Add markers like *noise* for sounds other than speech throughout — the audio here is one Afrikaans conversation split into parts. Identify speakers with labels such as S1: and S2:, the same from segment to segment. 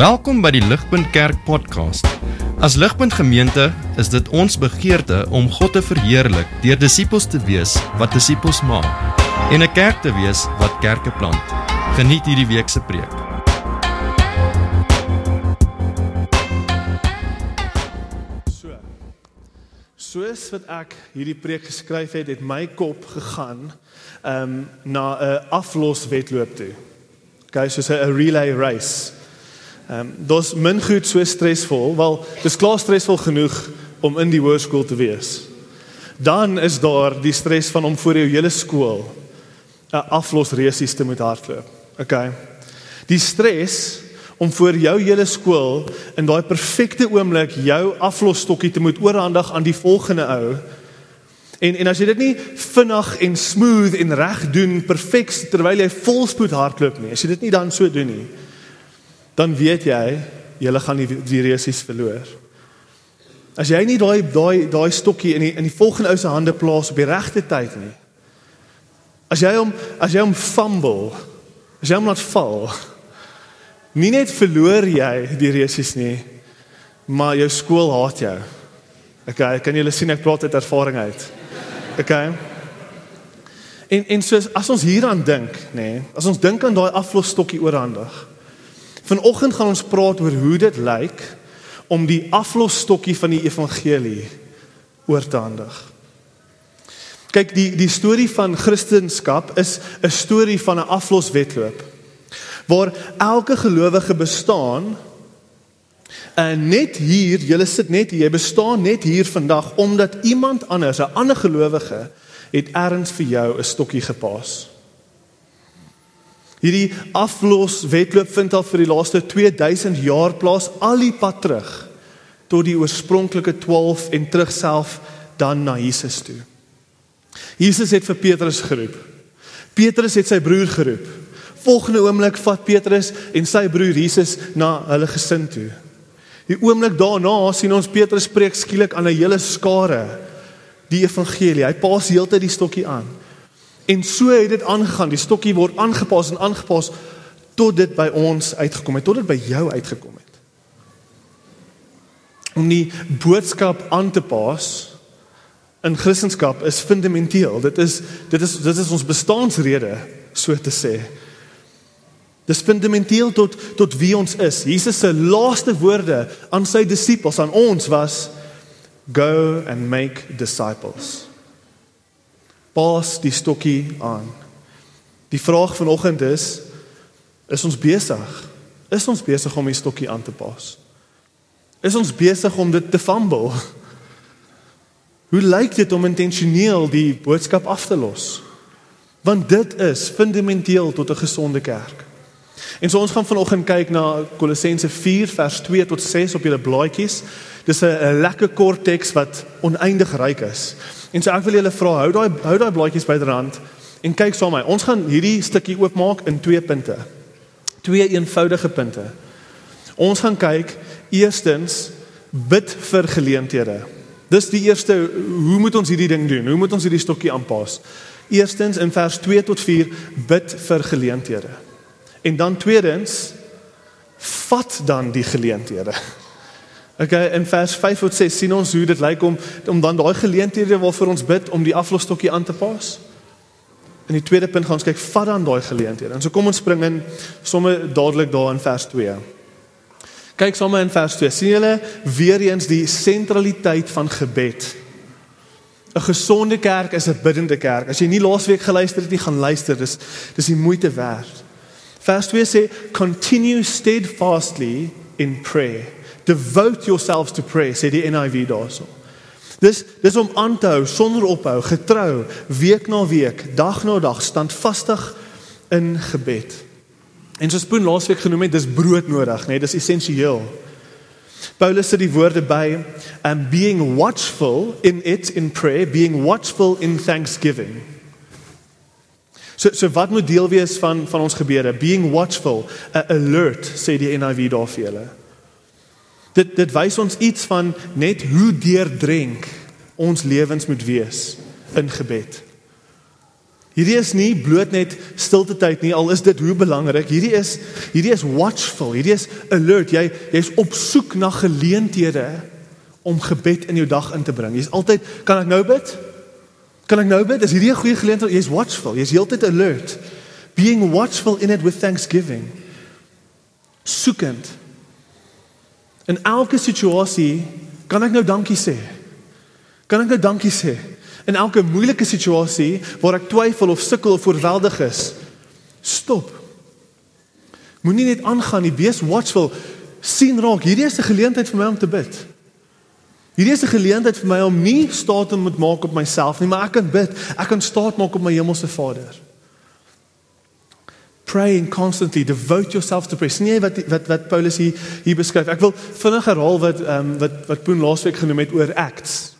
S1: Welkom by die Ligpunt Kerk podcast. As Ligpunt Gemeente is dit ons begeerte om God te verheerlik deur disippels te wees wat disippels maak en 'n kerk te wees wat kerke plant. Geniet hierdie week se preek.
S2: So. Soos wat ek hierdie preek geskryf het, het my kop gegaan ehm um, na 'n afloswedloop toe. Okay, soos 'n relay race. Ehm um, dis min goed so stresvol, wel dis klaar stresvol genoeg om in die hoërskool te wees. Dan is daar die stres van om voor jou hele skool 'n aflosresies te moet hardloop. Okay. Die stres om voor jou hele skool in daai perfekte oomblik jou aflosstokkie te moet oorhandig aan die volgende ou. En en as jy dit nie vinnig en smooth en reg doen perfek terwyl jy volspoed hardloop nie, as jy dit nie dan so doen nie, dan weet jy jy gaan die, die resies verloor. As jy nie daai daai daai stokkie in die in die volgende ou se hande plaas op die regte tyd nie. As jy hom as jy hom fumble, as jy hom laat val, nie net verloor jy die resies nie, maar jou skool haat jou. Okay, kan julle sien ek praat uit ervaring uit. Okay. En en soos as ons hieraan dink, nê, nee, as ons dink aan daai aflosstokkie oorhandig. Vanoggend gaan ons praat oor hoe dit lyk om die aflosstokkie van die evangelie oor te handig. Kyk, die die storie van Christendom is 'n storie van 'n afloswedloop waar elke gelowige bestaan en net hier, julle sit net hier, jy bestaan net hier vandag omdat iemand anders, 'n ander gelowige, het erns vir jou 'n stokkie gepas. Hierdie aflos wedloop vind al vir die laaste 2000 jaar plaas al die pad terug tot die oorspronklike 12 en terug self dan na Jesus toe. Jesus het vir Petrus geroep. Petrus het sy broer geroep. Volgende oomblik vat Petrus en sy broer Jesus na hulle gesin toe. Die oomblik daarna sien ons Petrus spreek skielik aan 'n hele skare die evangelie. Hy pas heeltyd die stokkie aan. En so het dit aangegaan. Die stokkie word aangepas en aangepas tot dit by ons uitgekom het, tot dit by jou uitgekom het. Om die boodskap aan te pas in Christendom is fundamenteel. Dit is dit is dit is ons bestaansrede, so te sê. Dis fundamenteel tot tot wie ons is. Jesus se laaste woorde aan sy disippels aan ons was go and make disciples. Pas die stokkie aan. Die vraag vanoggend is is ons besig? Is ons besig om die stokkie aan te pas? Is ons besig om dit te fumble? Hoe lyk dit om intentioneel die boodskap af te los? Want dit is fundamenteel tot 'n gesonde kerk. En so ons gaan vanoggend kyk na Kolossense 4 vers 2 tot 6 op julle blaadjies. Dis 'n lekker kort teks wat oneindig ryk is. En so ek wil julle vra, hou daai hou daai blaadjies byderhand en kyk saam met my. Ons gaan hierdie stukkie oopmaak in twee punte. Twee eenvoudige punte. Ons gaan kyk eerstens bid vir geleenthede. Dis die eerste hoe moet ons hierdie ding doen? Hoe moet ons hierdie stokkie aanpas? Eerstens in vers 2 tot 4 bid vir geleenthede. En dan tweedens vat dan die geleenthede. Okay, in vers 5 tot 6 sien ons hoe dit lyk om om dan daai geleenthede waarvoor ons bid om die aflosstokkie aan te pas. In die tweede punt gaan ons kyk vat dan daai geleenthede. En so kom ons spring in sommer dadelik daar in vers 2. Kyk sommer in vers 2. sien julle weer eens die sentraliteit van gebed. 'n Gesonde kerk is 'n biddende kerk. As jy nie laasweek geluister het nie, gaan luister. Dis dis die moeite werd. Vers 2 sê continue steadfastly in prayer. Devote yourselves to prayer, sê die NIV daarso. Dis dis om aan te hou sonder ophou, getrou, week na week, dag na dag standvastig in gebed. En soos Poen laasweek genoem het, dis brood nodig, né? Nee, dis essensieel. Paulus sê die woorde by and being watchful in it in prayer, being watchful in thanksgiving. So so wat moet deel wees van van ons gebede? Being watchful, uh, alert, sê die NIV daar vir julle. Dit dit wys ons iets van net hoe deurdrenk ons lewens moet wees in gebed. Hierdie is nie bloot net stilte tyd nie, al is dit hoe belangrik. Hierdie is hierdie is watchful. Hierdie is alert. Jy jy's op soek na geleenthede om gebed in jou dag in te bring. Jy's altyd kan ek nou bid? Kan ek nou bid? Is hierdie 'n goeie geleentheid? Jy's watchful. Jy's heeltyd alert. Being watchful in it with thanksgiving. Soekend. In elke situasie kan ek nou dankie sê. Kan ek nou dankie sê? In elke moeilike situasie waar ek twyfel of sukkel of oorweldig is, stop. Moenie net aangaan nie, wees watchful. sien raak, hierdie is 'n geleentheid vir my om te bid. Hierdie is 'n geleentheid vir my om nie staat te moet maak op myself nie, maar ek kan bid. Ek kan staat maak op my hemelse Vader. Praying constantly, devote yourself to prayer. Jy wat wat wat Paulus hier hier beskryf? Ek wil vinnig herhaal wat ehm um, wat wat Poen laasweek genoem het oor Acts.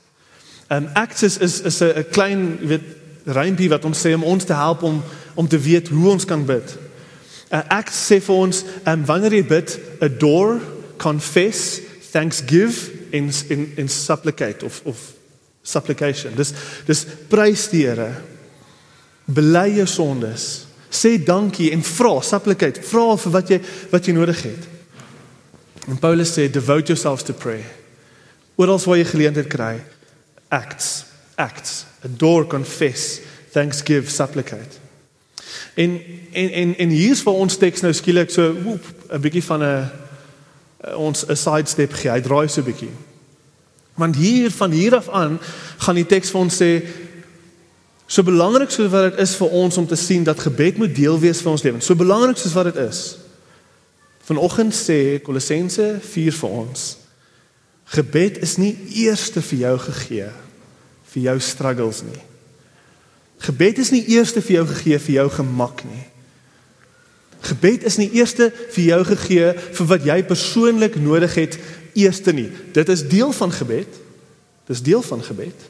S2: Ehm um, Acts is is is 'n klein weet rympie wat ons sê om ons te help om om te weet hoe ons kan bid. Uh, Acts sê vir ons ehm um, wanneer jy bid, adore, confess, thanksgive en en en supplicate of of supplication. Dis dis prys die Here. Bely jou sondes. Sê dankie en vra, supplicate, vra vir wat jy wat jy nodig het. En Paulus sê devote yourselves to prayer. Oral waar jy geleentheid kry, acts, acts, adore, confess, thanksgive, supplicate. En en en en hier's vir ons teks nou skielik so 'n bietjie van 'n uh, ons 'n sidestep gee. Hy draai so 'n bietjie. Want hier van hier af aan gaan die teks vir ons sê so belangrik soos wat dit is vir ons om te sien dat gebed moet deel wees van ons lewens. So belangrik soos wat dit is. Vanoggend sê Kolossense 4 vir ons gebed is nie eerste vir jou gegee vir jou struggles nie. Gebed is nie eerste vir jou gegee vir jou gemak nie. Gebed is nie eerste vir jou gegee vir wat jy persoonlik nodig het eerste nie. Dit is deel van gebed. Dis deel van gebed.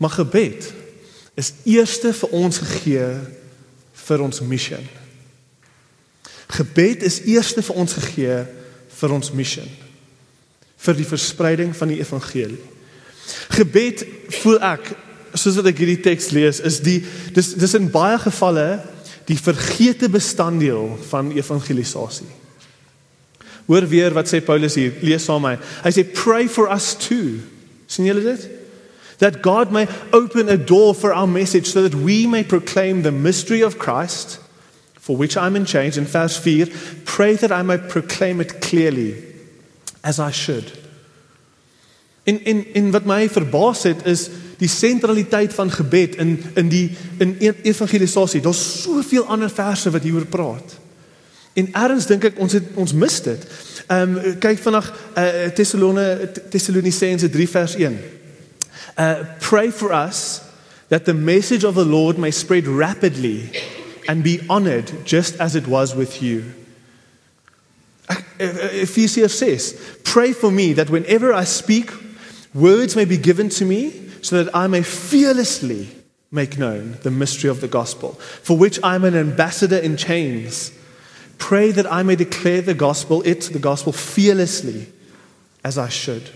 S2: Maar gebed is eerste vir ons gegee vir ons missie. Gebed is eerste vir ons gegee vir ons missie. vir die verspreiding van die evangelie. Gebed voel ek soos wat ek hierdie teks lees is die dis dis in baie gevalle die vergete bestanddeel van evangelisasie. Hoor weer wat sê Paulus hier, lees saam met my. Hy sê pray for us too. sien julle dit? That God may open a door for our message so that we may proclaim the mystery of Christ for which I'm in chains in verse 4 pray that I may proclaim it clearly as I should. In in in wat my verbaas het is die sentraliteit van gebed in in die in e-, evangelisasie. Daar's soveel ander verse wat hieroor praat. En erns dink ek ons het ons mis dit. Ehm um, kyk vandag uh, Tessalone Tessalonisense 3 vers 1. Uh pray for us that the message of the Lord may spread rapidly and be honored just as it was with you. Ephesians says, pray for me that whenever I speak words may be given to me so that I may fearlessly make known the mystery of the gospel for which I'm an ambassador in chains. Pray that I may declare the gospel, it, the gospel, fearlessly as I should.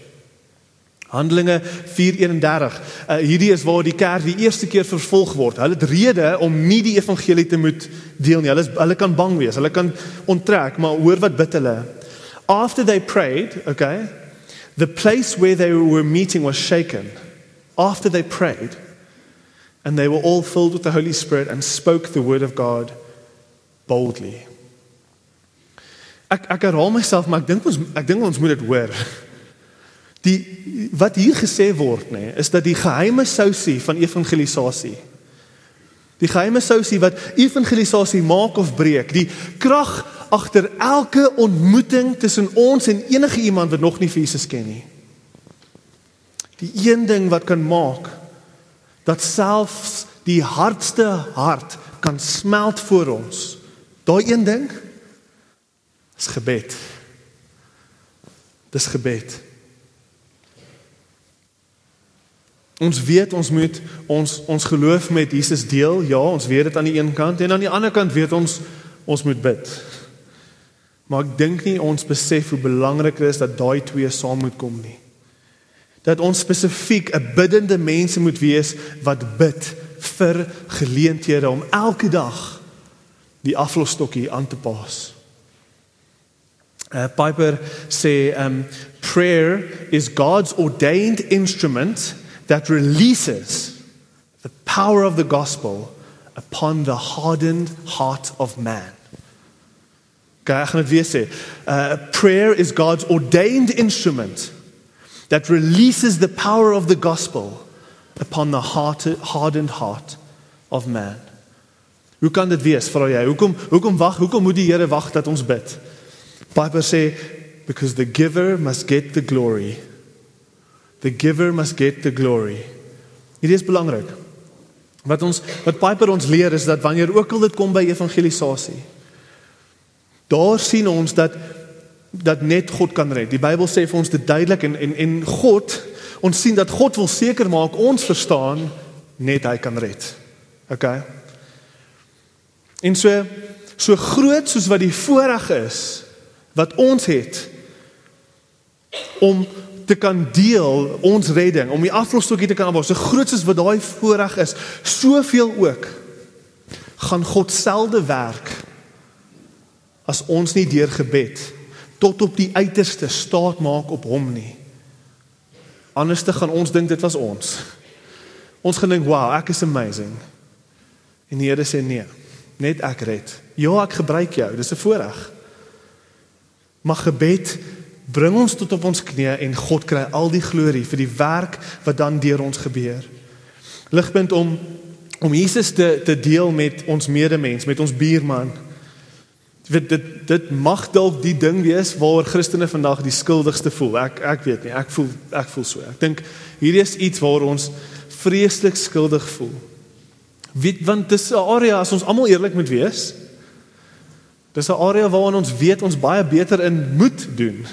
S2: Handelinge 4:31. Uh, hierdie is waar die kerk die eerste keer vervolg word. Hulle het rede om nie die evangelie te moet deel nie. Hulle is, hulle kan bang wees. Hulle kan onttrek, maar hoor wat bid hulle. After they prayed, okay? The place where they were meeting was shaken. After they prayed, and they were all filled with the Holy Spirit and spoke the word of God boldly ek ek herhaal myself maar ek dink ons ek dink ons moet dit hoor. *laughs* Die wat hier gesê word nê nee, is dat die geheime sousie van evangelisasie die geheime sousie wat evangelisasie maak of breek, die krag agter elke ontmoeting tussen ons en enige iemand wat nog nie vir Jesus ken nie. Die een ding wat kan maak dat selfs die hardste hart kan smelt voor ons. Daai een ding Dis gebed. Dis gebed. Ons weet ons moet ons ons geloof met Jesus deel. Ja, ons weet dit aan die een kant en aan die ander kant weet ons ons moet bid. Maar ek dink nie ons besef hoe belangrik dit is dat daai twee saam moet kom nie. Dat ons spesifiek 'n biddende mense moet wees wat bid vir geleenthede om elke dag die aflosstokkie aan te pas. Uh, Piper sê um prayer is God's ordained instrument that releases the power of the gospel upon the hardened heart of man. Okay, ek gaan dit weer sê. Uh prayer is God's ordained instrument that releases the power of the gospel upon the heart, hardened heart of man. Hoe kan dit wees vra jy? Hoekom hoekom wag? Hoekom moet die Here wag dat ons bid? Piper sê because the giver must get the glory. The giver must get the glory. Dit is belangrik. Wat ons wat Piper ons leer is dat wanneer ook al dit kom by evangelisasie, daar sien ons dat dat net God kan red. Die Bybel sê vir ons dit duidelik en en en God, ons sien dat God wil seker maak ons verstaan net hy kan red. OK. En so so groot soos wat die voorreg is wat ons het om te kan deel ons redding, om die aflosstokkie te kan aanbou. So groot soos wat daai voorreg is, soveel ook gaan God selde werk as ons nie deur gebed tot op die uiterste staat maak op hom nie. Anders te gaan ons dink dit was ons. Ons gaan dink, "Wow, ek is amazing." En die Here sê, "Nee, net ek red. Ja, ek gebruik jou. Dis 'n voorreg." Maar gebed bring ons tot op ons knieë en God kry al die glorie vir die werk wat dan deur ons gebeur. Ligpunt om om Jesus te te deel met ons medemens, met ons buurman. Dit dit dit mag dalk die ding wees waaroor Christene vandag die skuldigste voel. Ek ek weet nie, ek voel ek voel so. Ek dink hierdie is iets waar ons vreeslik skuldig voel. Weet want dis 'n area as ons almal eerlik moet wees. Dis 'n area waarin ons weet ons baie beter in moet doen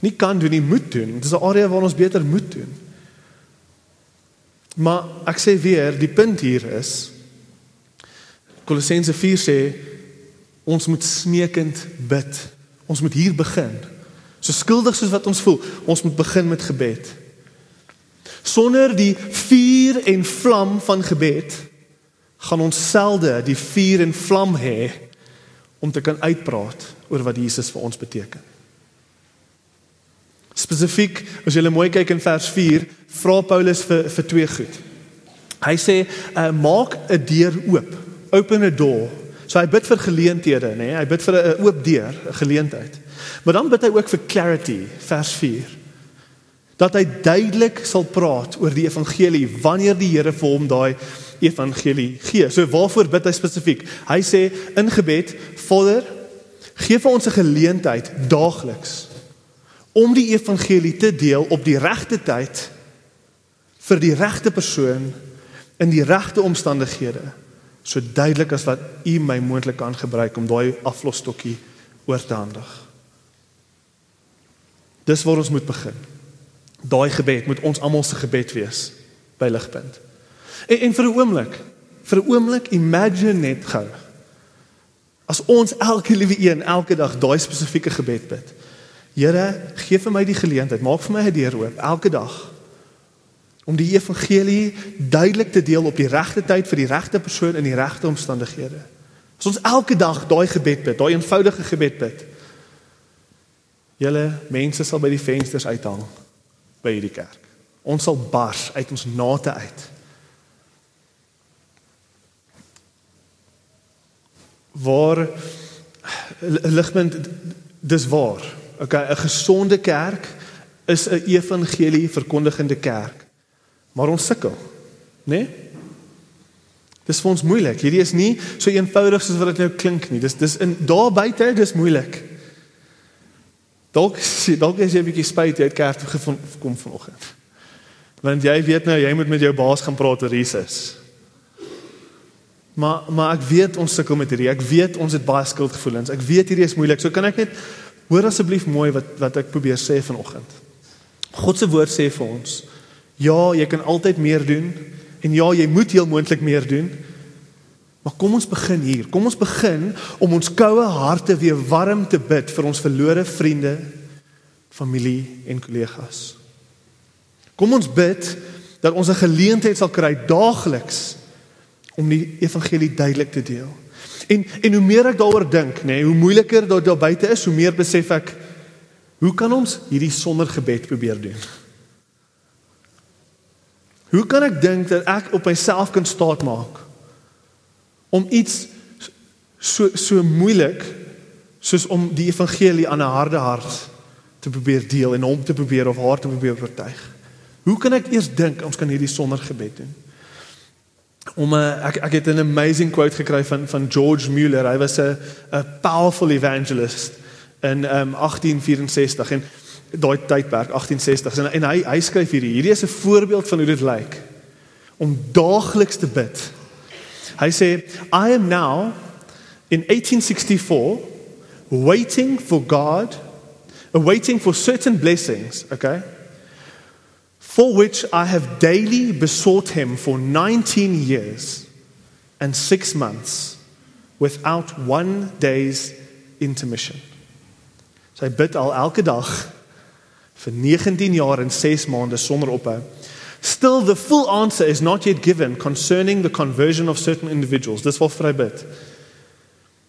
S2: nie kan doen nie, moet doen. Dit is 'n area waar ons beter moet doen. Maar ek sê weer, die punt hier is Kolossense 4 sê ons moet smeekend bid. Ons moet hier begin. So skuldig soos wat ons voel, ons moet begin met gebed. Sonder die vuur en vlam van gebed gaan ons selde die vuur en vlam hê om te kan uitpraat oor wat Jesus vir ons beteken. Spesifiek, as jy mooi kyk in vers 4, vra Paulus vir vir twee goed. Hy sê, uh, "Maak 'n deur oop. Open a door." So hy bid vir geleenthede, nê? Nee? Hy bid vir 'n oop deur, 'n geleentheid. Maar dan bid hy ook vir clarity, vers 4. Dat hy duidelik sal praat oor die evangelie wanneer die Here vir hom daai evangelie gee. So waarvoor bid hy spesifiek? Hy sê in gebed, Vader, gee vir ons 'n geleentheid daagliks om die evangelie te deel op die regte tyd vir die regte persoon in die regte omstandighede so duidelik as wat u my moontlik kan gebruik om daai aflosstokkie oor te handig. Dis waar ons moet begin. Daai gebed moet ons almal se gebed wees by ligpunt. En, en vir 'n oomblik, vir 'n oomblik imagine net gou as ons elke liewe een elke dag daai spesifieke gebed bid. Here, gee vir my die geleentheid, maak vir my 'n deur oop elke dag om die evangelie duidelik te deel op die regte tyd vir die regte persoon in die regte omstandighede. As ons elke dag daai gebed bid, daai eenvoudige gebed bid. Julle mense sal by die vensters uithang by hierdie kerk. Ons sal bars uit ons nate uit. Waar ligpunt dis waar. Okay, 'n gesonde kerk is 'n evangelie verkondigende kerk. Maar ons sukkel, né? Nee? Dis vir ons moeilik. Hierdie is nie so eenvoudig soos wat dit nou klink nie. Dis dis in daar buite, dis moeilik. Dalk dalk is jy 'n bietjie spyt jy het kerk toe gekom vanoggend. Want jy weet nou jy moet met jou baas gaan praat oor Jesus. Maar maar ek weet ons sukkel met hierdie. Ek weet ons het baie skuldgevoelens. Ek weet hierdie is moeilik. So kan ek net Hoor asseblief mooi wat wat ek probeer sê vanoggend. God se woord sê vir ons: Ja, jy kan altyd meer doen en ja, jy moet heel moontlik meer doen. Maar kom ons begin hier. Kom ons begin om ons koue harte weer warm te bid vir ons verlore vriende, familie en kollegas. Kom ons bid dat ons 'n geleentheid sal kry daagliks om die evangelie duidelik te deel. En en hoe meer ek daaroor dink, nê, nee, hoe moeiliker dit daar buite is, hoe meer besef ek hoe kan ons hierdie sonder gebed probeer doen? Hoe kan ek dink dat ek op myself kan staat maak om iets so so moeilik soos om die evangelie aan 'n harde hart te probeer deel en hom te probeer of haar te probeer oortuig? Hoe kan ek eers dink ons kan hierdie sonder gebed doen? Om 'n uh, ek ek het 'n amazing quote gekry van van George Mueller. Hy was 'n 'n powerful evangelist in um 1864 en daai tydperk 1860 en, en hy hy skryf hierdie hierdie is 'n voorbeeld van hoe dit lyk om daagliks te bid. Hy sê I am now in 1864 waiting for God awaiting for certain blessings, okay? For which I have daily besought him for 19 years and 6 months without one day's intermission. So bid al elke dag vir 19 jaar en 6 maande sonder ophou. Still the full answer is not yet given concerning the conversion of certain individuals. Dis wat vry bid.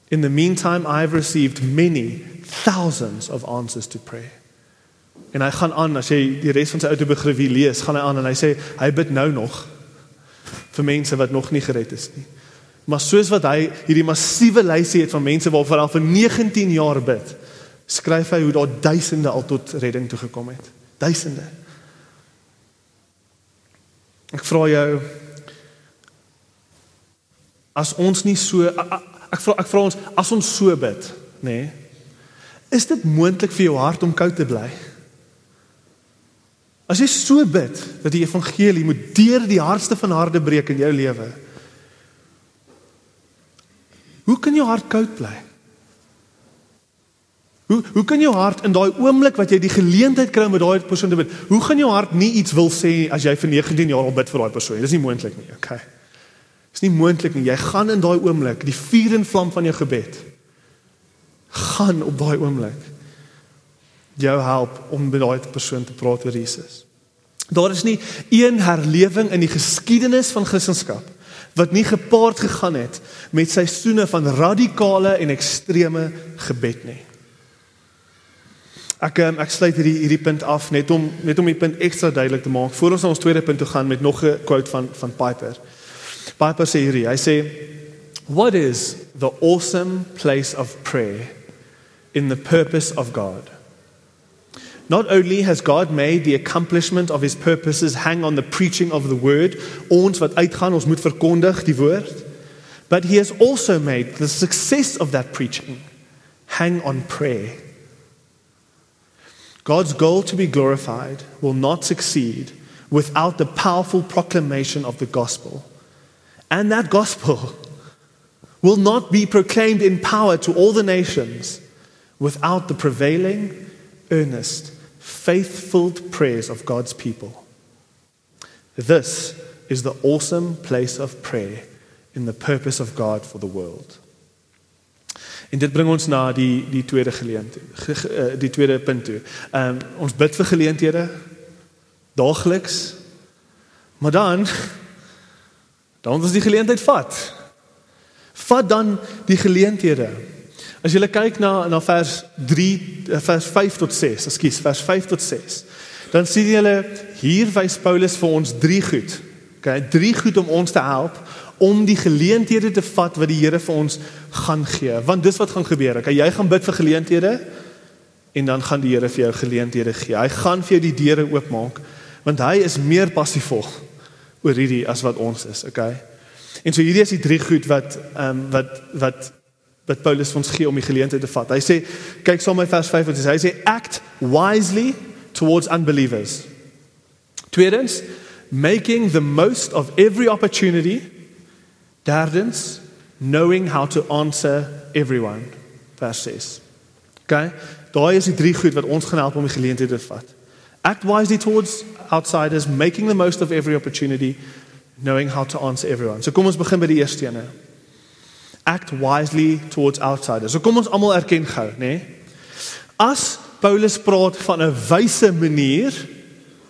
S2: In the meantime I have received many thousands of answers to prayer. En hy gaan aan as jy die res van sy autobiografie lees, gaan hy aan en hy sê hy bid nou nog vir mense wat nog nie gered is nie. Maar soos wat hy hierdie massiewe lysie het van mense waarvoor hy vir 19 jaar bid, skryf hy hoe daar duisende al tot redding toe gekom het. Duisende. Ek vra jou as ons nie so ek vra ek vra ons as ons so bid, nê? Nee, is dit moontlik vir jou hart om koud te bly? As jy so bid dat die evangelie moet deur die hardste van harte breek in jou lewe. Hoe kan jou hart koud bly? Hoe hoe kan jou hart in daai oomblik wat jy die geleentheid kry om met daai persoon te bid, hoe gaan jou hart nie iets wil sê as jy vir 19 jaar al bid vir daai persoon? Dis nie moontlik nie, okay? Dis nie moontlik nie. Jy gaan in daai oomblik, die vuur en vlam van jou gebed gaan op daai oomblik jou help om met daai persoon te praat oor Jesus. Daar is nie een herlewing in die geskiedenis van Christendom wat nie gepaard gegaan het met seisoene van radikale en ekstreme gebed nie. Ek um, ek sluit hierdie hierdie punt af net om net om die punt ekstra duidelik te maak voor ons na ons tweede punt toe gaan met nog 'n quote van van Piper. Piper sê hierdie, hy sê what is the awesome place of prayer in the purpose of God? Not only has God made the accomplishment of his purposes hang on the preaching of the word, ons wat uitgaan, ons moet verkondig die woord, but he has also made the success of that preaching hang on prayer. God's goal to be glorified will not succeed without the powerful proclamation of the gospel. And that gospel *laughs* will not be proclaimed in power to all the nations without the prevailing, earnest, faith filled prayers of God's people. This is the awesome place of prayer in the purpose of God for the world. En dit bring ons na die die tweede geleentheid, eh, die tweede punt toe. Ehm um, ons bid vir geleenthede daagliks. Maar dan dan ons die geleentheid vat. Vat dan die geleenthede. As jy kyk na na vers 3 eh, vers 5 tot 6, ekskuus, vers 5 tot 6. Dan sien jy hier wys Paulus vir ons drie goed. Okay, drie goed om ons te help om die geleenthede te vat wat die Here vir ons gaan gee. Want dis wat gaan gebeur. Okay, jy gaan bid vir geleenthede en dan gaan die Here vir jou geleenthede gee. Hy gaan vir jou die deure oopmaak want hy is meer passievol oor hierdie as wat ons is, okay? En so hierdie is die drie goed wat ehm um, wat wat wat Paulus ons gee om die geleenthede te vat. Hy sê kyk saam met vers 5 wat hy sê act wisely towards unbelievers. Tweedens, making the most of every opportunity Derdens, knowing how to answer everyone. Vers 6. Okay? Daai is die drie goed wat ons gaan help om die geleenthede te vat. Act wisely towards outsiders, making the most of every opportunity, knowing how to answer everyone. So kom ons begin by die eerste ene. Act wisely towards outsiders. So kom ons almal erken gou, nê? Nee? As Paulus praat van 'n wyse manier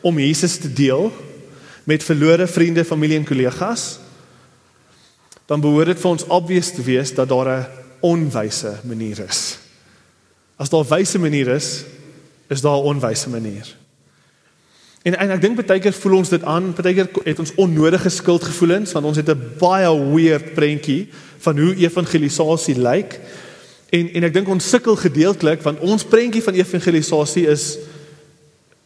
S2: om Jesus te deel met verlore vriende, familie en kollegas, dan behoort dit vir ons obvious te wees dat daar 'n onwyse manier is. As daar 'n wyse manier is, is daar 'n onwyse manier. En en ek dink baie keer voel ons dit aan, baie keer het ons onnodige skuldgevoelens want ons het 'n baie weird prentjie van hoe evangelisasie lyk. En en ek dink ons sukkel gedeeltelik want ons prentjie van evangelisasie is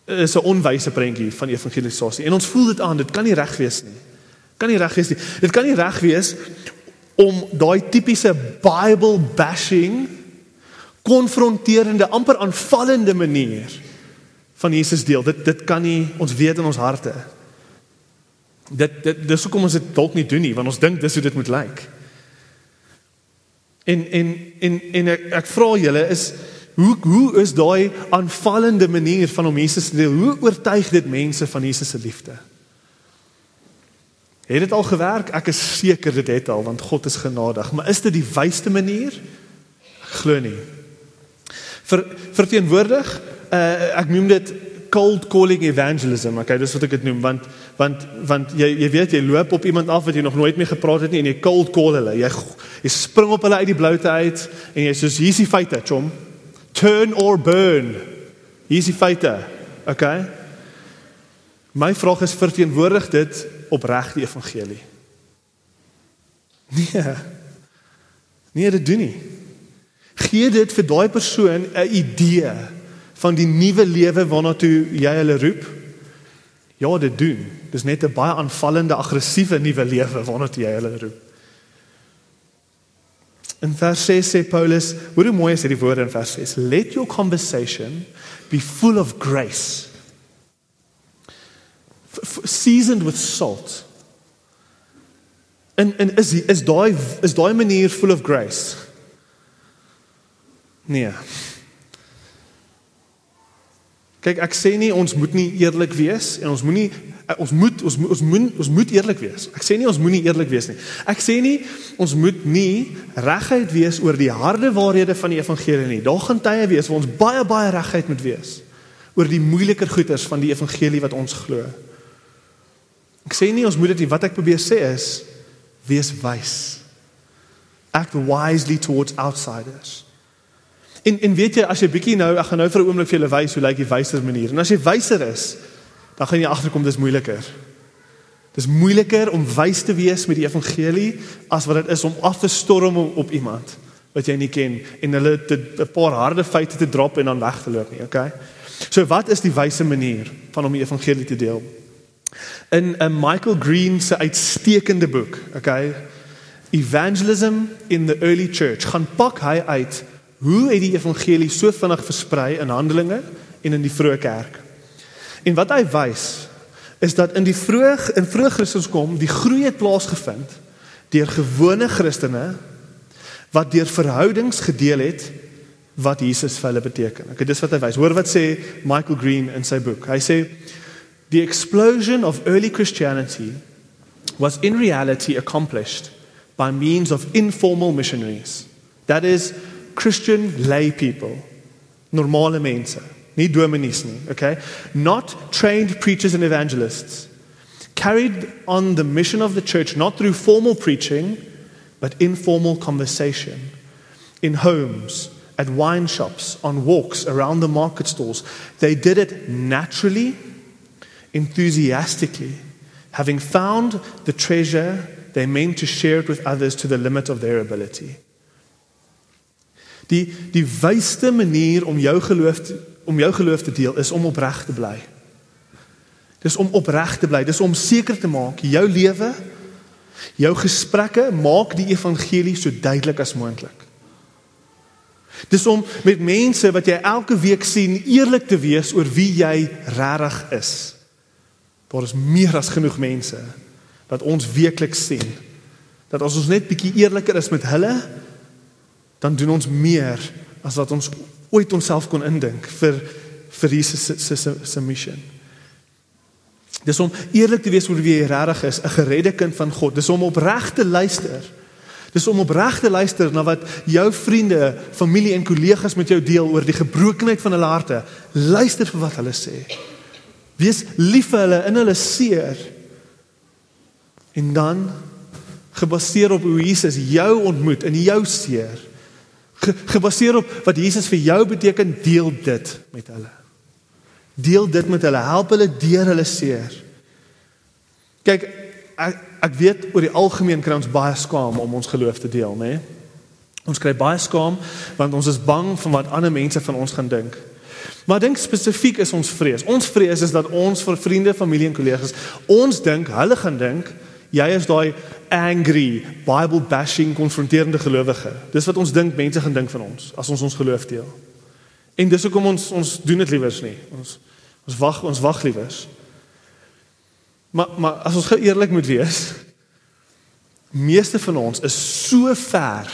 S2: is 'n onwyse prentjie van evangelisasie. En ons voel dit aan, dit kan nie reg wees nie. Kan nie reg wees nie. Dit kan nie reg wees om daai tipiese Bible bashing konfronterende amper aanvallende manier van Jesus deel. Dit dit kan nie ons weet in ons harte. Dit dit dis hoekom ons dit dalk nie doen nie, want ons dink dis hoe dit moet lyk. En en en en ek, ek vra julle is hoe hoe is daai aanvallende manier van om Jesus te deel? Hoe oortuig dit mense van Jesus se liefde? Het dit al gewerk? Ek is seker dit het al want God is genadig, maar is dit die wysste manier? Glo nie. Ver verteenwoordig uh, ek noem dit cold calling evangelism. Okay, dis wat ek dit noem want want want jy jy weet jy loop op iemand af wat jy nog nooit mee gepraat het nie en jy cold call hulle. Jy jy spring op hulle uit die bloute uit en jy sê hier's die feite, chom. Turn or burn. Hier's die feite. Okay? My vraag is verteenwoordig dit opreg die evangelie? Nee. Nee, dit doen nie. Gee dit vir daai persoon 'n idee van die nuwe lewe waarna toe jy hulle roep? Ja, dit doen. Dis net 'n baie aanvallende, aggressiewe nuwe lewe waarna toe jy hulle roep. In vers 6 sê Paulus, hoe mooi is hierdie woorde in vers 6? Let your conversation be full of grace. Seasoned with salt. En en is is daai is daai manier full of grace? Nee. Kyk, ek sê nie ons moet nie eerlik wees en ons moenie ons moet ons moet ons moet ons moet eerlik wees. Ek sê nie ons moenie eerlik wees nie. Ek sê nie ons moet nie reguit wees oor die harde waarhede van die evangelie nie. Daar gaan tye wees waar ons baie baie reguit moet wees oor die moeiliker goeters van die evangelie wat ons glo. Ek sê nie ons moet dit nie. Wat ek probeer sê is wees wys. Act wisely towards outsiders. En en weet jy as jy bietjie nou ek gaan nou vir 'n oomblik vir julle wys hoe lyk die wyser manier. En as jy wyser is, dan gaan jy agterkom dis moeiliker. Dis moeiliker om wys te wees met die evangelie as wat dit is om af te storm op, iemand wat jy nie ken en hulle 'n paar harde feite te drop en dan weg te loop nie, okay? So wat is die wyse manier van om die evangelie te deel? In 'n uh, Michael Green se uitstekende boek, okay? Evangelism in the Early Church gaan pak hy uit Hoe het die evangelie so vinnig versprei in Handelinge en in die vroeë kerk? En wat hy wys is dat in die vroeg in vroeë Christendom die groei het plaasgevind deur gewone Christene wat deur verhoudings gedeel het wat Jesus vir hulle beteken. Okay, dis wat hy wys. Hoor wat sê Michael Green in sy boek. Hy sê the explosion of early Christianity was in reality accomplished by means of informal missionaries. That is Christian lay people, normale mense, nie dominees nie, okay? Not trained preachers and evangelists. Carried on the mission of the church not through formal preaching, but informal conversation in homes, at wine shops, on walks around the market stalls. They did it naturally, enthusiastically, having found the treasure, they meant to share it with others to the limit of their ability. Die die wysste manier om jou geloof te, om jou geloof te deel is om opreg te bly. Dis om opreg te bly, dis om seker te maak jou lewe, jou gesprekke maak die evangelie so duidelik as moontlik. Dis om met mense wat jy elke week sien eerlik te wees oor wie jy regtig is. Daar is meer as genoeg mense wat ons weekliks sien. Dat as ons net bietjie eerliker is met hulle, dan doen ons meer as wat ons ooit onsself kon indink vir vir Jesus se se se missie. Dis om eerlik te wees oor wie jy regtig is, 'n geredde kind van God. Dis om opreg te luister. Dis om opreg te luister na wat jou vriende, familie en kollegas met jou deel oor die gebrokenheid van hulle harte. Luister vir wat hulle sê. Wees lief vir hulle in hulle seer. En dan gebaseer op hoe Jesus jou ontmoet in jou seer. Ge, gebaseer op wat Jesus vir jou beteken, deel dit met hulle. Deel dit met hulle, help hulle deur hulle seer. Kyk, ek ek weet oor die algemeen kry ons baie skaam om ons geloof te deel, né? Nee? Ons kry baie skaam want ons is bang van wat ander mense van ons gaan dink. Maar dink spesifiek is ons vrees. Ons vrees is dat ons vir vriende, familie en kollegas ons dink hulle gaan dink jy is daai angry Bible bashing konfronterende gelowige. Dis wat ons dink mense gaan dink van ons as ons ons geloof deel. En dis hoekom ons ons doen dit liewers nie. Ons ons wag ons wag liewers. Maar maar as ons gou eerlik moet wees, meeste van ons is so ver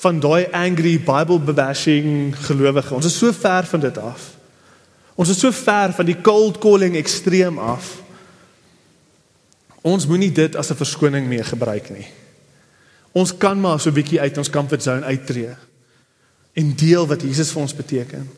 S2: van daai angry Bible bashing gelowige. Ons is so ver van dit af. Ons is so ver van die cold calling ekstreem af. Ons moenie dit as 'n verskoning mee gebruik nie. Ons kan maar so 'n bietjie uit ons comfort zone uittreë en deel wat Jesus vir ons beteken.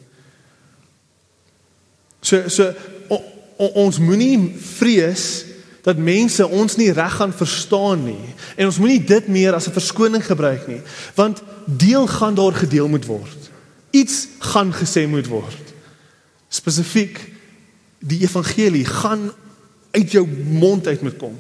S2: So so o, o, ons moenie vrees dat mense ons nie reg gaan verstaan nie en ons moenie dit meer as 'n verskoning gebruik nie want deel gaan daar gedeel moet word iets gaan gesê moet word spesifiek die evangelie gaan uit jou mond uit moet kom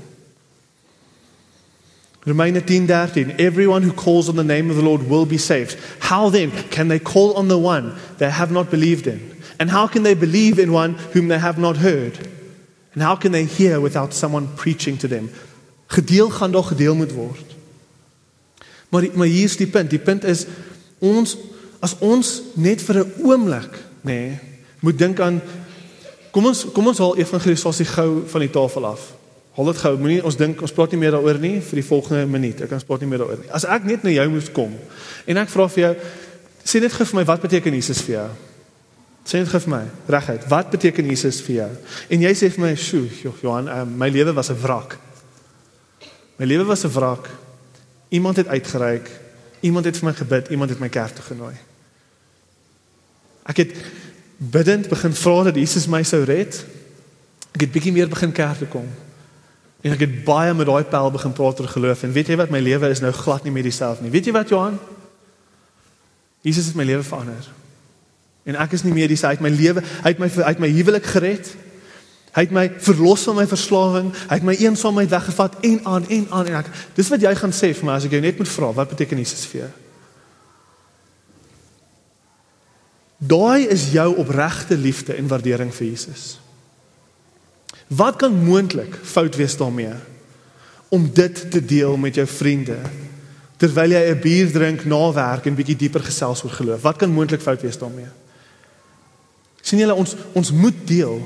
S2: Romeine 10:13 Everyone who calls on the name of the Lord will be saved how then can they call on the one they have not believed in and how can they believe in one whom they have not heard And how can they hear without someone preaching to them? Gedeel gaan daar gedeel moet word. Maar maar hier is die punt. Die punt is ons as ons net vir 'n oomblik, nê, nee, moet dink aan kom ons kom ons haal evangelisasie gou van die tafel af. Haal dit gou. Moenie ons dink ons praat nie meer daaroor nie vir die volgende minuut. Ek kan praat nie meer daaroor nie. As ek net na jou moet kom en ek vra vir jou sê net gou vir my wat beteken Jesus vir jou? Sê net vir my, reguit, wat beteken Jesus vir jou? En jy sê vir my, "Sjoe, Johan, um, my lewe was 'n wrak." My lewe was 'n wrak. Iemand het uitgereik. Iemand het vir my gebid, iemand het my kerk toe genooi. Ek het bidend begin vra dat Jesus my sou red. Ek het bietjie meer begin kerk toe kom. En ek het baie met daai pel begin praat oor geloof en weet jy wat my lewe is nou glad nie meer dieselfde nie. Weet jy wat Johan? Jesus het my lewe verander. En ek is nie meer dis uit my lewe, uit my uit my huwelik gered. Hy het my verlos van my verslawing, hy het my eensaamheid weggevat en aan en aan en ek. Dis wat jy gaan sê vir my as ek jou net moet vra, wat beteken Jesus vir jou? Daai is jou opregte liefde en waardering vir Jesus. Wat kan moontlik fout wees daarmee om dit te deel met jou vriende terwyl jy 'n bier drink na werk en bietjie dieper gesels oor geloof? Wat kan moontlik fout wees daarmee? sien julle ons ons moet deel.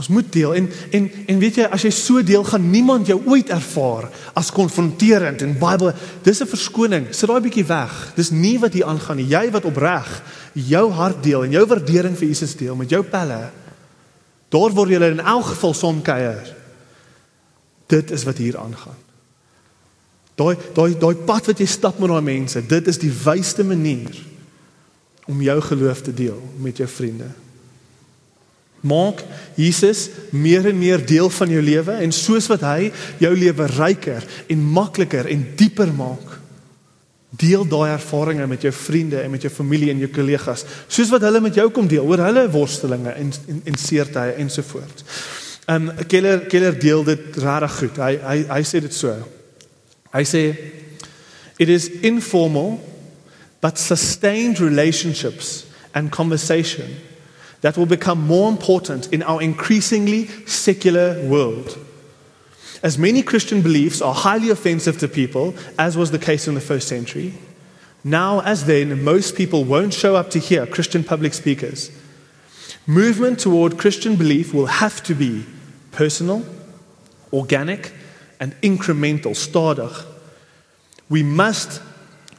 S2: Ons moet deel en en en weet jy as jy so deel gaan niemand jou ooit ervaar as konfronterend en Bybel dis 'n verskoning. Sit daai bietjie weg. Dis nie wat hier aangaan nie. Jy wat opreg jou hart deel en jou waardering vir Jesus deel met jou pelle. Daar word jy in elk geval som kuier. Dit is wat hier aangaan. Daai daai daai pad wat jy stap met daai mense, dit is die wysste manier om jou geloof te deel met jou vriende. Maak Jesus meer en meer deel van jou lewe en soos wat hy jou lewe ryker en makliker en dieper maak. Deel daai ervarings met jou vriende en met jou familie en jou kollegas, soos wat hulle met jou kom deel oor hulle worstelinge en en, en seertye ensovoorts. Um Keller Keller deel dit regtig goed. Hy hy hy sê dit so. Hy sê it is informal but sustained relationships and conversation that will become more important in our increasingly secular world. As many Christian beliefs are highly offensive to people, as was the case in the first century, now as then, most people won't show up to hear Christian public speakers. Movement toward Christian belief will have to be personal, organic, and incremental, stadig. We must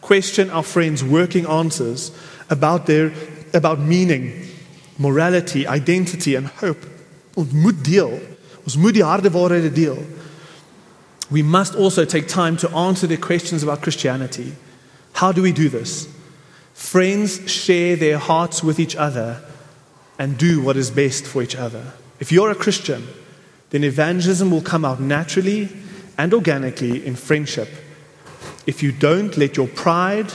S2: question our friends' working answers about their about meaning, morality, identity and hope. Ons moet moet die. We must also take time to answer their questions about Christianity. How do we do this? Friends share their hearts with each other and do what is best for each other. If you're a Christian, then evangelism will come out naturally and organically in friendship if you don't let your pride,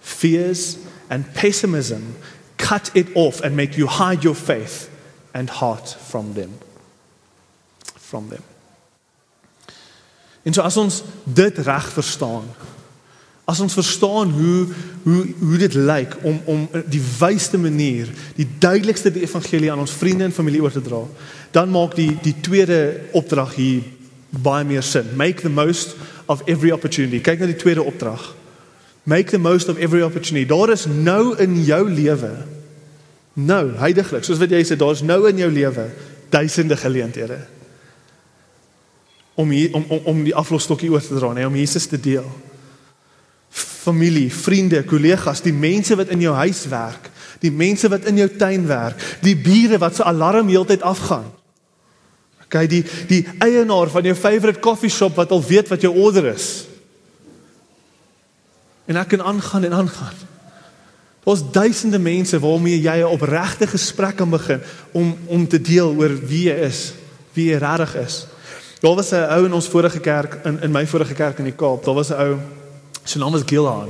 S2: fears, and pessimism cut it off and make you hide your faith and heart from them. From them. En so as ons dit reg verstaan, as ons verstaan hoe hoe hoe dit lyk om om die wysste manier, die duidelikste die evangelie aan ons vriende en familie oor te dra, dan maak die die tweede opdrag hier baie meer sin. Make the most of every opportunity. Kyk na die tweede opdrag. Make the most of every opportunity. Daar is nou in jou lewe nou, heidaglik, soos wat jy sê, daar's nou in jou lewe duisende geleenthede om hier, om om om die aflosstokkie oor te dra, nee, om Jesus te deel. Familie, vriende, kollegas, die mense wat in jou huis werk, die mense wat in jou tuin werk, die bure wat se alarm heeltyd afgaan. Okay, die die eienaar van jou favourite coffee shop wat al weet wat jou order is. En ek kan aangaan en aangaan. Daar's duisende mense waarmee jy 'n opregte gesprek kan begin om om te deel oor wie jy is, wie jy regtig is. Daar was 'n ou in ons vorige kerk in in my vorige kerk in die Kaap. Daar was 'n ou sy naam was Gilhan.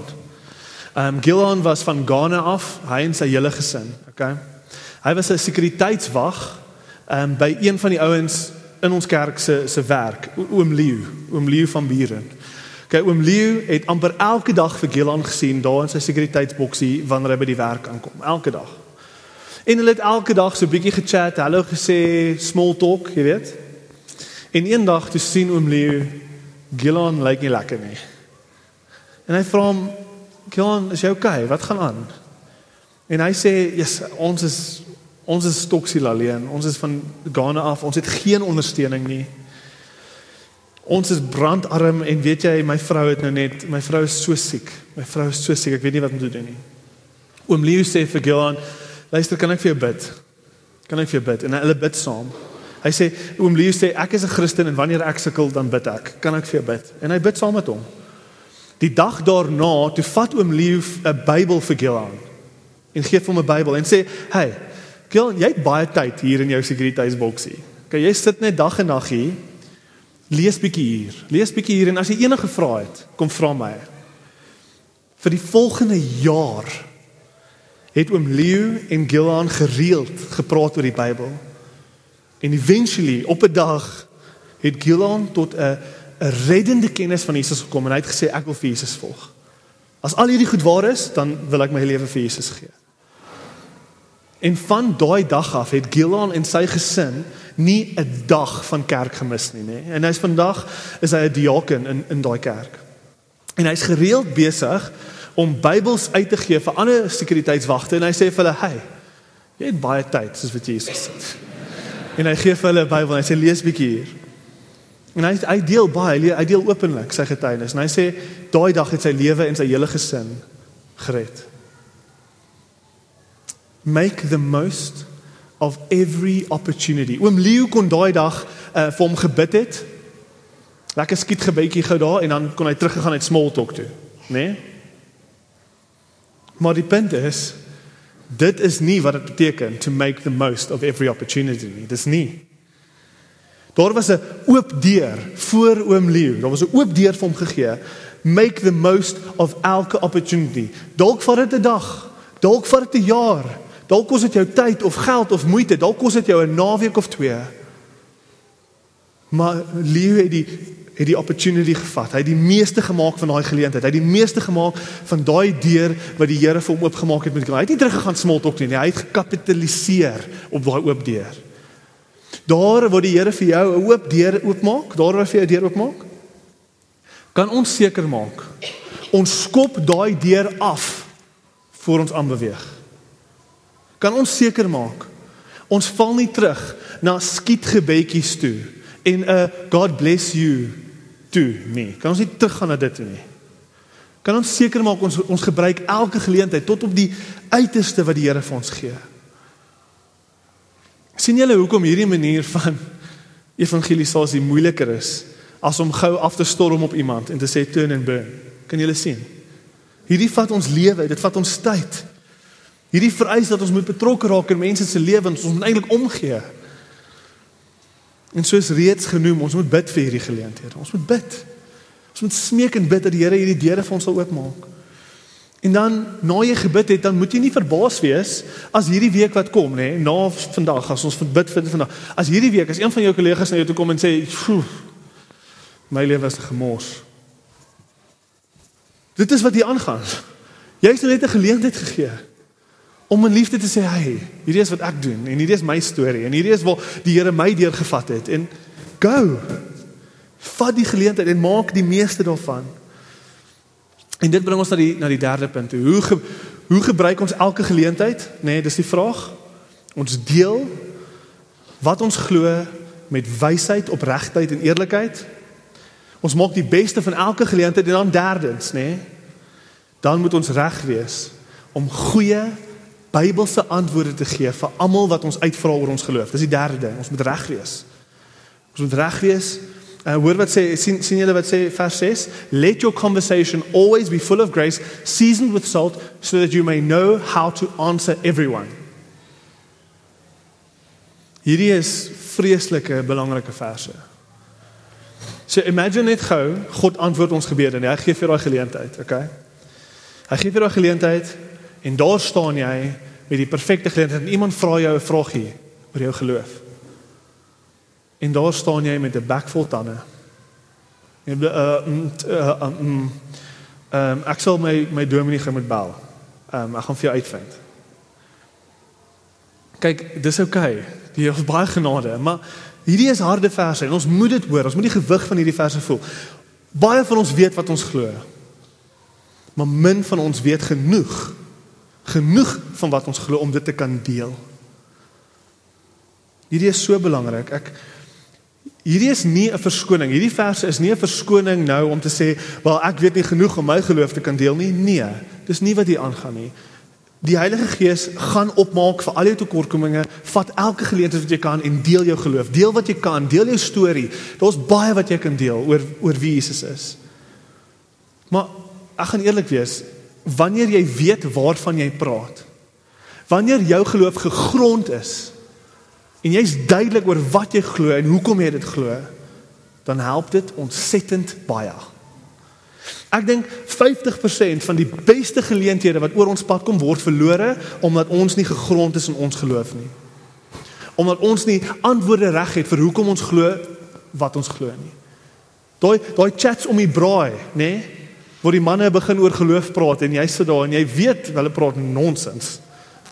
S2: Ehm um, Gilhan was van Ghana af, hy en sy hele gesin, okay? Hy was 'n sekuriteitswag ehm um, by een van die ouens in ons kerk se se werk, oom Leo, oom Leo van Buren. Okay, oom Leo het amper elke dag vir Gilhan gesien daar in sy sekuriteitsboksie wanneer hy by die werk aankom, elke dag. En hulle het elke dag so 'n bietjie gechat, hallo gesê, small talk, jy weet. En eendag toe sien oom Leo Gilhan lyk nie lekker nie. En hy vra hom, "Gilhan, is jy okay? Wat gaan aan?" En hy sê, "Yes, ons is ons is stoksiel alleen. Ons is van Ghana af. Ons het geen ondersteuning nie." Ons is brandarm en weet jy my vrou het nou net my vrou is so siek. My vrou is so siek. Ek weet nie wat om te doen nie. Oom Leo sê vir Gilhan, "Luister, kan ek vir jou bid? Kan ek vir jou bid?" En hulle bid saam. Hy sê oom Leo sê ek is 'n Christen en wanneer ek sukkel dan bid ek. Kan ek vir jou bid? En hy bid saam met hom. Die dag daarna, toe vat oom Leo 'n Bybel vir Gilhan en gee hom 'n Bybel en sê, "Hey, Gilhan, jy het baie tyd hier in jou sekuriteitsboksie. Kan jy sit net dag en nag hier?" Lees bietjie hier. Lees bietjie hier en as jy enige vrae het, kom vra my. Vir die volgende jaar het oom Leo en Gilhan gereeld gepraat oor die Bybel. En eventually op 'n dag het Gilhan tot 'n 'n reddende kennis van Jesus gekom en hy het gesê ek wil vir Jesus volg. As al hierdie goed waar is, dan wil ek my lewe vir Jesus gee. En van daai dag af het Gilhan en sy gesin nie 'n dag van kerk gemis nie, nê. En hy's vandag is hy 'n diaken in in daai kerk. En hy's gereeld besig om Bybels uit te gee vir ander sekuriteitswagte en hy sê vir hulle, "Hey, jy het baie tyd soos wat Jesus sê." En hy gee vir hulle 'n Bybel en hy sê lees bietjie hier. En hy hy deel baie, hy deel openlik sy getuienis en hy sê daai dag het sy lewe en sy hele gesin gered. Make the most of every opportunity. Oom Leo kon daai dag uh, vir hom gebid het. Lekker skiet gebytjie gou daar en dan kon hy teruggegaan het small talk toe, né? Nee? Maar die punt is dit is nie wat dit beteken to make the most of every opportunity nie. Dis nie. Daar was 'n oop deur voor oom Leo. Daar was 'n oop deur vir hom gegee. Make the most of elke opportunity. Dalk vir dit 'n dag, dalk vir dit 'n jaar, Dalk kos dit jou tyd of geld of moeite, dalk kos dit jou 'n naweek of twee. Maar Leo het die het die opportunity gevat. Hy het die meeste gemaak van daai geleentheid. Hy het die meeste gemaak van daai deur wat die Here vir hom oopgemaak het met hom. Hy het nie teruggegaan smol tok nie, nie. Hy het gekapitaliseer op daai oop deur. Daar waar die Here vir jou 'n oop deur oopmaak, daar waar hy vir jou 'n deur oopmaak, kan ons seker maak ons skop daai deur af voor ons aanbeweeg kan ons seker maak ons val nie terug na skietgebedjies toe en 'n God bless you toe nie. Kan ons nie teruggaan na dit toe nie. Kan ons seker maak ons ons gebruik elke geleentheid tot op die uiterste wat die Here vir ons gee. sien julle hoekom hierdie manier van evangelisasie moeiliker is as om gou af te storm op iemand en te sê turn and burn. Kan julle sien? Hierdie vat ons lewe, dit vat ons tyd. Hierdie vereis dat ons moet betrokke raak in mense se lewens, ons moet eintlik omgee. En soos reeds genoem, ons moet bid vir hierdie geleenthede. Ons moet bid. Ons moet smeek en bid dat die Here hierdie deure vir ons sal oopmaak. En dan na jy gebid het, dan moet jy nie verbaas wees as hierdie week wat kom, nê, na vandag as ons bid vir vandag. As hierdie week as een van jou kollegas na jou toe kom en sê, "My lewe is gemors." Dit is wat hier aangaan. Jy het net 'n geleentheid gegee om in liefde te sê, "Hey, hierdie is wat ek doen en hierdie is my storie en hierdie is waar die Here my deurgevat het." En go. Vat die geleentheid en maak die meeste daarvan. En dit bring ons na die na die derde punt. Hoe ge, hoe gebruik ons elke geleentheid? Nê, nee, dis die vraag. Ons deel wat ons glo met wysheid, opregtheid en eerlikheid. Ons maak die beste van elke geleentheid en dan derdens, nê? Nee, dan moet ons reg wees om goeie Bybelse antwoorde te gee vir almal wat ons uitvra oor ons geloof. Dis die derde ding. Ons moet reg wees. Ons moet reg wees Uh, hoor wat sê sien sien julle wat sê vers 6 let your conversation always be full of grace seasoned with salt so that you may know how to answer everyone Hierdie is vreeslike belangrike verse So imagine net gou God antwoord ons gebede en hy gee vir daai geleentheid okay Hy gee vir daai geleentheid en daar staan jy met die perfekte geleentheid en iemand vra jou 'n vraagie oor jou geloof En daar staan jy met 'n bek vol tande. En uh um um ek sal my my dominee gaan met bel. Um ek gaan vir jou uitvind. Kyk, dis oukei. Okay. Die is baie genade, maar hierdie is harde verse en ons moet dit hoor. Ons moet die gewig van hierdie verse voel. Baie van ons weet wat ons glo. Maar min van ons weet genoeg genoeg van wat ons glo om dit te kan deel. Hierdie is so belangrik. Ek Hierdie is nie 'n verskoning. Hierdie verse is nie 'n verskoning nou om te sê, "Wel, ek weet nie genoeg om my geloof te kan deel nie." Nee, dis nie wat hier aangaan nie. Die Heilige Gees gaan opmaak vir al jou tekortkominge. Vat elke geleentheid wat jy kan en deel jou geloof. Deel wat jy kan, deel jou storie. Daar's baie wat jy kan deel oor oor wie Jesus is. Maar ek gaan eerlik wees, wanneer jy weet waarvan jy praat, wanneer jou geloof gegrond is en jy's duidelik oor wat jy glo en hoekom jy dit glo, dan help dit ontsettend baie. Ek dink 50% van die beste geleenthede wat oor ons pad kom word verlore omdat ons nie gegrond is in ons geloof nie. Omdat ons nie antwoorde reg het vir hoekom ons glo wat ons glo nie. Daai daai chats om die braai, nê? Nee, waar die manne begin oor geloof praat en jy sit daar en jy weet hulle praat nonsens.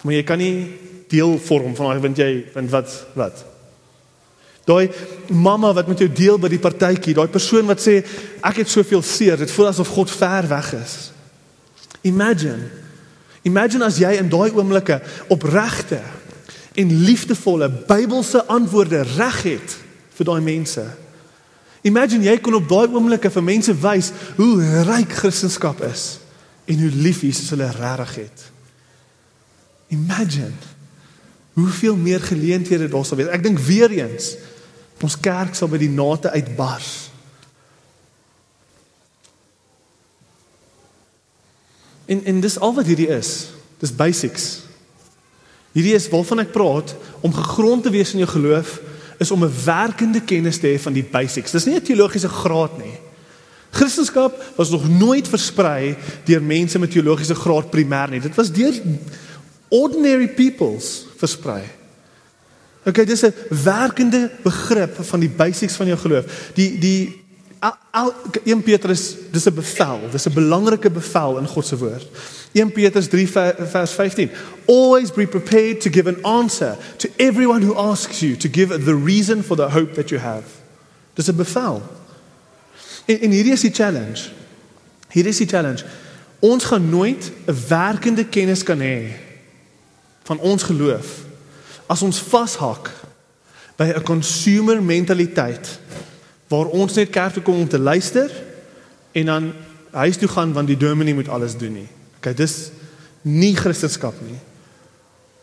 S2: Maar jy kan nie deel vorm van daai want jy want wat wat Daai mamma wat met jou deel by die partytjie, daai persoon wat sê ek het soveel seer, dit voel asof God ver weg is. Imagine. Imagine as jy in daai oomblikke opregte en liefdevolle Bybelse antwoorde reg het vir daai mense. Imagine jy kon op daai oomblikke vir mense wys hoe ryk Christendom is en hoe lief Jesus hulle regtig het. Imagine hoeveel meer geleenthede daar sal wees. Ek dink weer eens ons kerk sal by die nate uitbars. En en dis al wat hierdie is. Dis basics. Hierdie is waarvan ek praat om gegrond te wees in jou geloof is om 'n werkende kennis te hê van die basics. Dis nie 'n teologiese graad nie. Christendom was nog nooit versprei deur mense met teologiese graad primêr nie. Dit was deur ordinary peoples versprei. Okay, dis 'n werkende begrip van die basics van jou geloof. Die die al, al 1 Petrus, dis 'n bevel, dis 'n belangrike bevel in God se woord. 1 Petrus 3 vers 15. Always be prepared to give an answer to everyone who asks you to give the reason for the hope that you have. Dis 'n bevel. En, en hierdie is die challenge. Hierdie is die challenge. Ons gaan nooit 'n werkende kennis kan hê van ons geloof as ons vashak by 'n consumer mentaliteit waar ons net kerk toe kom om te luister en dan huis toe gaan want die dominee moet alles doen nie. Okay, dis nie Christendom nie.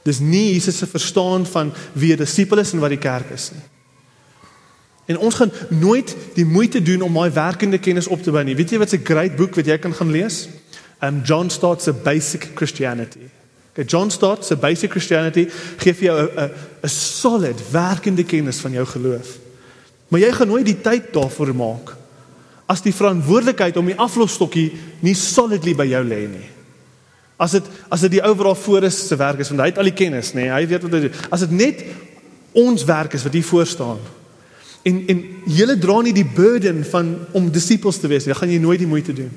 S2: Dis nie Jesus se verstaan van wie 'n disipel is en wat die kerk is nie. En ons gaan nooit die moeite doen om daai werkende kennis op te bou nie. Weet jy wat 'n great boek wat jy kan gaan lees? Um John Stott's A Basic Christianity. Okay, John Stott se Basic Christianity gee vir jou 'n 'n solid werkende kennis van jou geloof. Maar jy gaan nooit die tyd daarvoor maak as die verantwoordelikheid om die aflosstokkie nie solidly by jou lê nie. As dit as dit die overal voor is se werk is want hy het al die kennis, nê? Nee, hy weet wat hy doen. As dit net ons werk is wat hier voor staan. En en julle dra nie die burden van om disippels te wees. Jy gaan jy nooit die moeite doen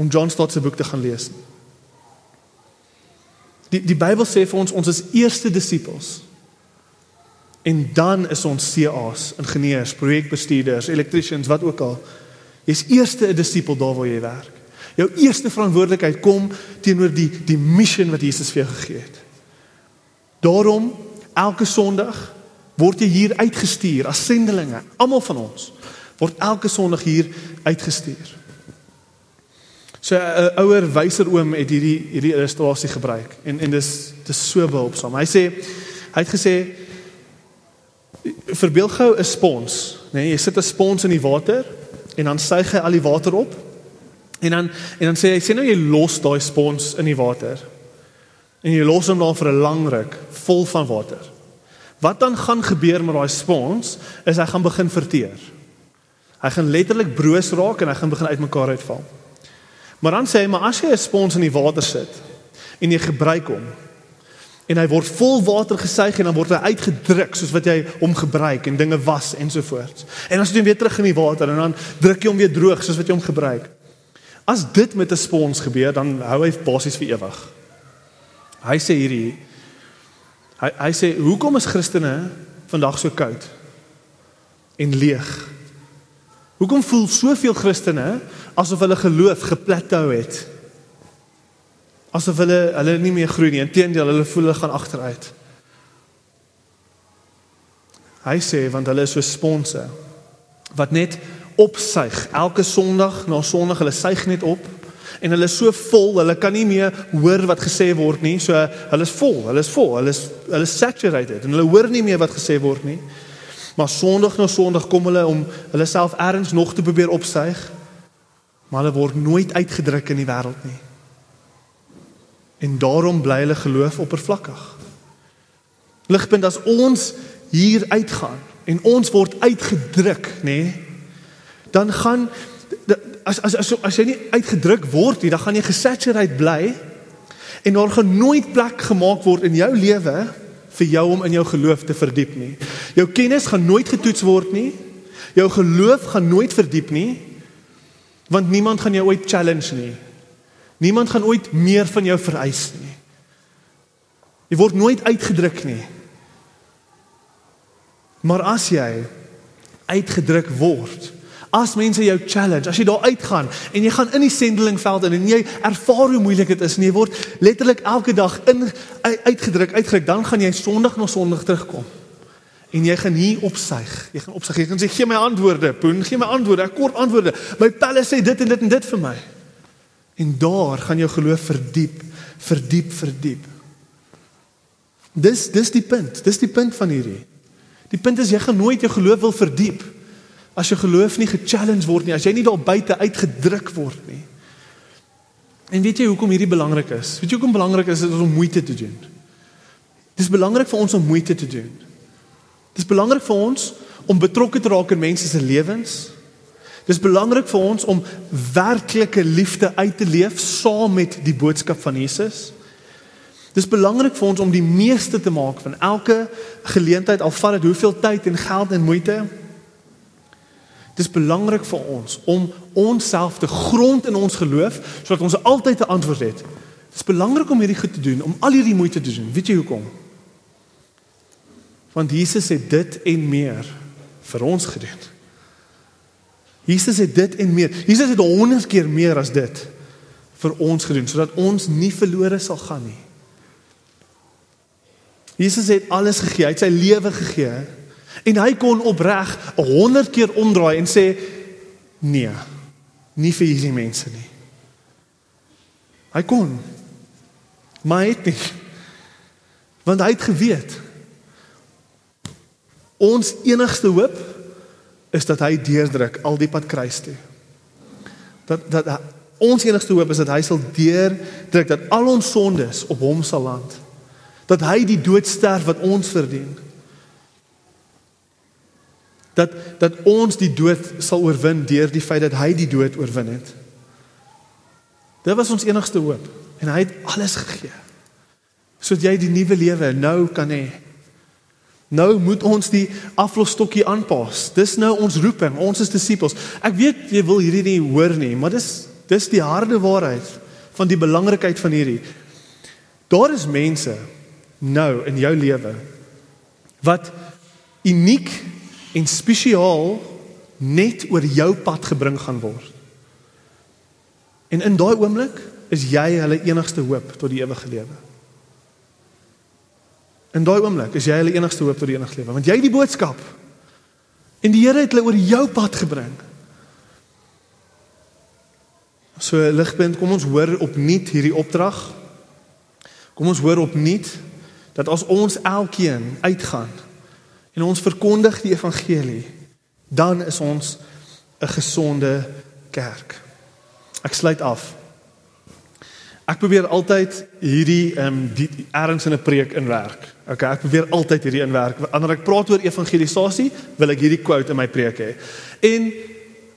S2: om John Stott se boek te gaan lees nie. Die die Bybel sê vir ons ons is eerste disippels. En dan is ons CA's, ingenieurs, projekbestuurders, elektriesiens, wat ook al. Jy's eerste 'n disipel daar waar jy werk. Jou eerste verantwoordelikheid kom teenoor die die missie wat Jesus vir jou gegee het. Daarom elke Sondag word jy hier uitgestuur as sendelinge. Almal van ons word elke Sondag hier uitgestuur. So 'n ouer wyser oom het hierdie hierdie illustrasie gebruik en en dis dis so behulpsaam. Hy sê hy het gesê verbeel gou 'n spons, nê? Nee, jy sit 'n spons in die water en dan suig hy al die water op. En dan en dan sê hy sê nou jy los daai spons in die water. En jy los hom dan vir 'n lang ruk vol van water. Wat dan gaan gebeur met daai spons is hy gaan begin verteer. Hy gaan letterlik broos raak en hy gaan begin uitmekaar uitval. Maar dan sê hy maar as jy 'n spons in die water sit en jy gebruik hom en hy word vol water gesuig en dan word hy uitgedruk soos wat jy hom gebruik en dinge was ensovoorts. En sit jy weer terug in die water en dan druk jy hom weer droog soos wat jy hom gebruik. As dit met 'n spons gebeur, dan hou hy basies vir ewig. Hy sê hierdie hy hy sê hoekom is Christene vandag so koud en leeg? Hoekom voel soveel Christene asof hulle geloof geplateau het. Asof hulle hulle nie meer groei nie. Inteendeel, hulle voel hulle gaan agteruit. Hy sê want hulle is so sponse wat net opsuig elke Sondag na Sondag hulle suig net op en hulle is so vol, hulle kan nie meer hoor wat gesê word nie. So hulle is vol, hulle is vol, hulle is hulle is saturated en hulle hoor nie meer wat gesê word nie. Maar Sondag na Sondag kom hulle om hulle self ergens nog te probeer opsuig maar hulle word nooit uitgedruk in die wêreld nie. En daarom bly hulle geloof oppervlakkig. Ligpunt as ons hier uitgaan en ons word uitgedruk, nê? Dan gaan as as as as jy nie uitgedruk word nie, dan gaan jy gesatureerd bly en daar gaan nooit plek gemaak word in jou lewe vir jou om in jou geloof te verdiep nie. Jou kennis gaan nooit getoets word nie. Jou geloof gaan nooit verdiep nie Want niemand gaan jou ooit challenge nie. Niemand gaan ooit meer van jou vereis nie. Jy word nooit uitgedruk nie. Maar as jy uitgedruk word, as mense jou challenge, as jy daar uitgaan en jy gaan in die sendelingveld in en jy ervaar hoe moeilik dit is en jy word letterlik elke dag in uitgedruk, uitgedruk, dan gaan jy Sondag na Sondag terugkom. En jy gaan hier opsuig. Jy gaan opsuig. Jy gaan sê gee my antwoorde. Poen, gee my antwoorde. Ek kort antwoorde. My pelle sê dit en dit en dit vir my. En daar gaan jou geloof verdiep, verdiep, verdiep. Dis dis die punt. Dis die punt van hierdie. Die punt is jy gaan nooit jou geloof wil verdiep as jou geloof nie ge-challenge word nie, as jy nie daar buite uitgedruk word nie. En weet jy hoekom hierdie belangrik is? Weet jy hoekom belangrik is dit om moeite te doen? Dis belangrik vir ons om moeite te doen. Dis belangrik vir ons om betrokke te raak in mense se lewens. Dis belangrik vir ons om werklike liefde uit te leef saam met die boodskap van Jesus. Dis belangrik vir ons om die meeste te maak van elke geleentheid al vat dit hoeveel tyd en geld en moeite. Dis belangrik vir ons om onsself te grond in ons geloof sodat ons altyd 'n antwoord het. Dis belangrik om hierdie goed te doen, om al hierdie moeite te doen. Weet jy hoekom? Want Jesus het dit en meer vir ons gedoen. Jesus het dit en meer. Jesus het 100 keer meer as dit vir ons gedoen sodat ons nie verlore sal gaan nie. Jesus het alles gegee, hy het sy lewe gegee en hy kon opreg 100 keer omdraai en sê nee, nie vir hierdie mense nie. Hy kon maar hy het nie want hy het geweet Ons enigste hoop is dat hy deurdruk al die pad kruis toe. Dat dat ons enigste hoop is dat hy sal deurdruk dat al ons sondes op hom sal land. Dat hy die dood sterf wat ons verdien. Dat dat ons die dood sal oorwin deur die feit dat hy die dood oorwin het. Dit was ons enigste hoop en hy het alles gegee. Sodat jy die nuwe lewe nou kan hê. Nou moet ons die aflosstokkie aanpas. Dis nou ons roeping. Ons is disippels. Ek weet jy wil hierdie nie hoor nie, maar dis dis die harde waarheid van die belangrikheid van hierdie. Daar is mense nou in jou lewe wat uniek en spesiaal net oor jou pad gebring gaan word. En in daai oomblik is jy hulle enigste hoop tot die ewige lewe. In daai oomblik is jy hulle enigste hoop tot die ewige lewe, want jy het die boodskap. En die Here het hulle oor jou pad gebring. So ligpunt, kom ons hoor opnuut hierdie opdrag. Kom ons hoor opnuut dat as ons elkeen uitgaan en ons verkondig die evangelie, dan is ons 'n gesonde kerk. Ek sluit af. Ek probeer altyd hierdie ehm um, die erns in 'n preek inwerk. Okay, ek probeer altyd hierdie inwerk. Wanneer ek praat oor evangelisasie, wil ek hierdie quote in my preek hê. En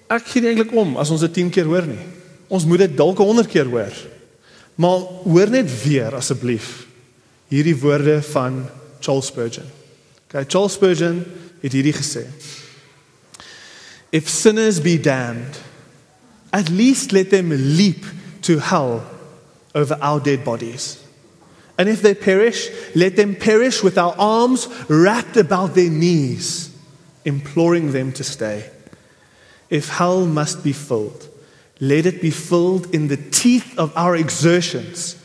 S2: ek gee eintlik om as ons dit 10 keer hoor nie. Ons moet dit dalk 100 keer hoor. Maar hoor net weer asseblief hierdie woorde van Charles Spurgeon. Okay, Charles Spurgeon het hierdie gesê: If sinners be damned, at least let them leap to hell over our dead bodies. And if they perish, let them perish with our arms wrapped about their knees, imploring them to stay. If hell must be filled, let it be filled in the teeth of our exertions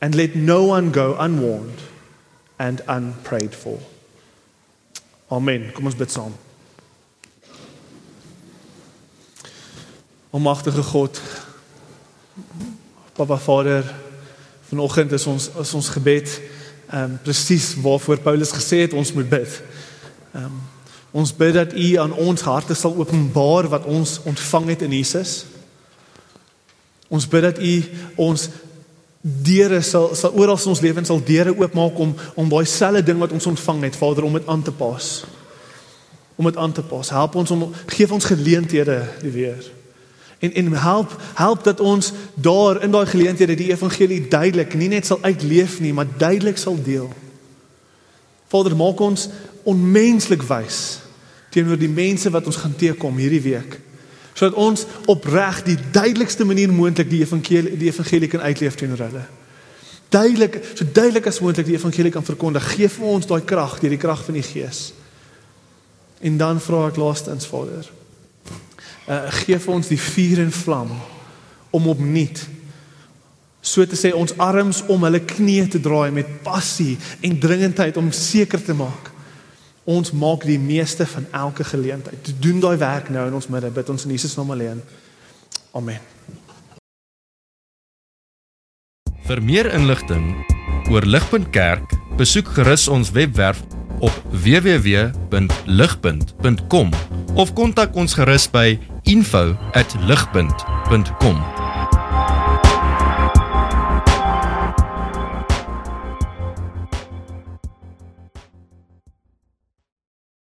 S2: and let no one go unwarned and unprayed for. Amen. Kom ons bid saam. Almagtige God, Papa Vader, vanoggend is ons is ons gebed ehm um, presies waarvoor Paulus gesê het ons moet bid. Ehm um, ons bid dat U aan ons harte sal openbaar wat ons ontvang het in Jesus. Ons bid dat U ons deure sal sal oral in ons lewens sal deure oopmaak om om daai selfde ding wat ons ontvang het, Vader, om dit aan te pas. Om dit aan te pas. Help ons om gee ons geleenthede die weer. En en help help dat ons daar in daai geleenthede die evangelie duidelik nie net sal uitleef nie, maar duidelik sal deel. Vader, maak ons onmenslik wys teenoor die mense wat ons gaan teekom hierdie week sodat ons opreg die duidelikste manier moontlik die evangelie die evangelie kan uitleef teenoor hulle. Duidelik, so duidelik as moontlik die evangelie kan verkondig. Geef vir ons daai krag, deur die krag van die Gees. En dan vra ek laastens Vader. Uh gee vir ons die vuur en vlam om opnuut so te sê ons arms om hulle knieë te draai met passie en dringendheid om seker te maak Ons maak die meeste van elke geleentheid. Doen daai werk nou in ons midde. Bid ons in Jesus naam alleen. Amen.
S1: Vir meer inligting oor Ligpunt Kerk, besoek gerus ons webwerf op www.ligpunt.com of kontak ons gerus by info@ligpunt.com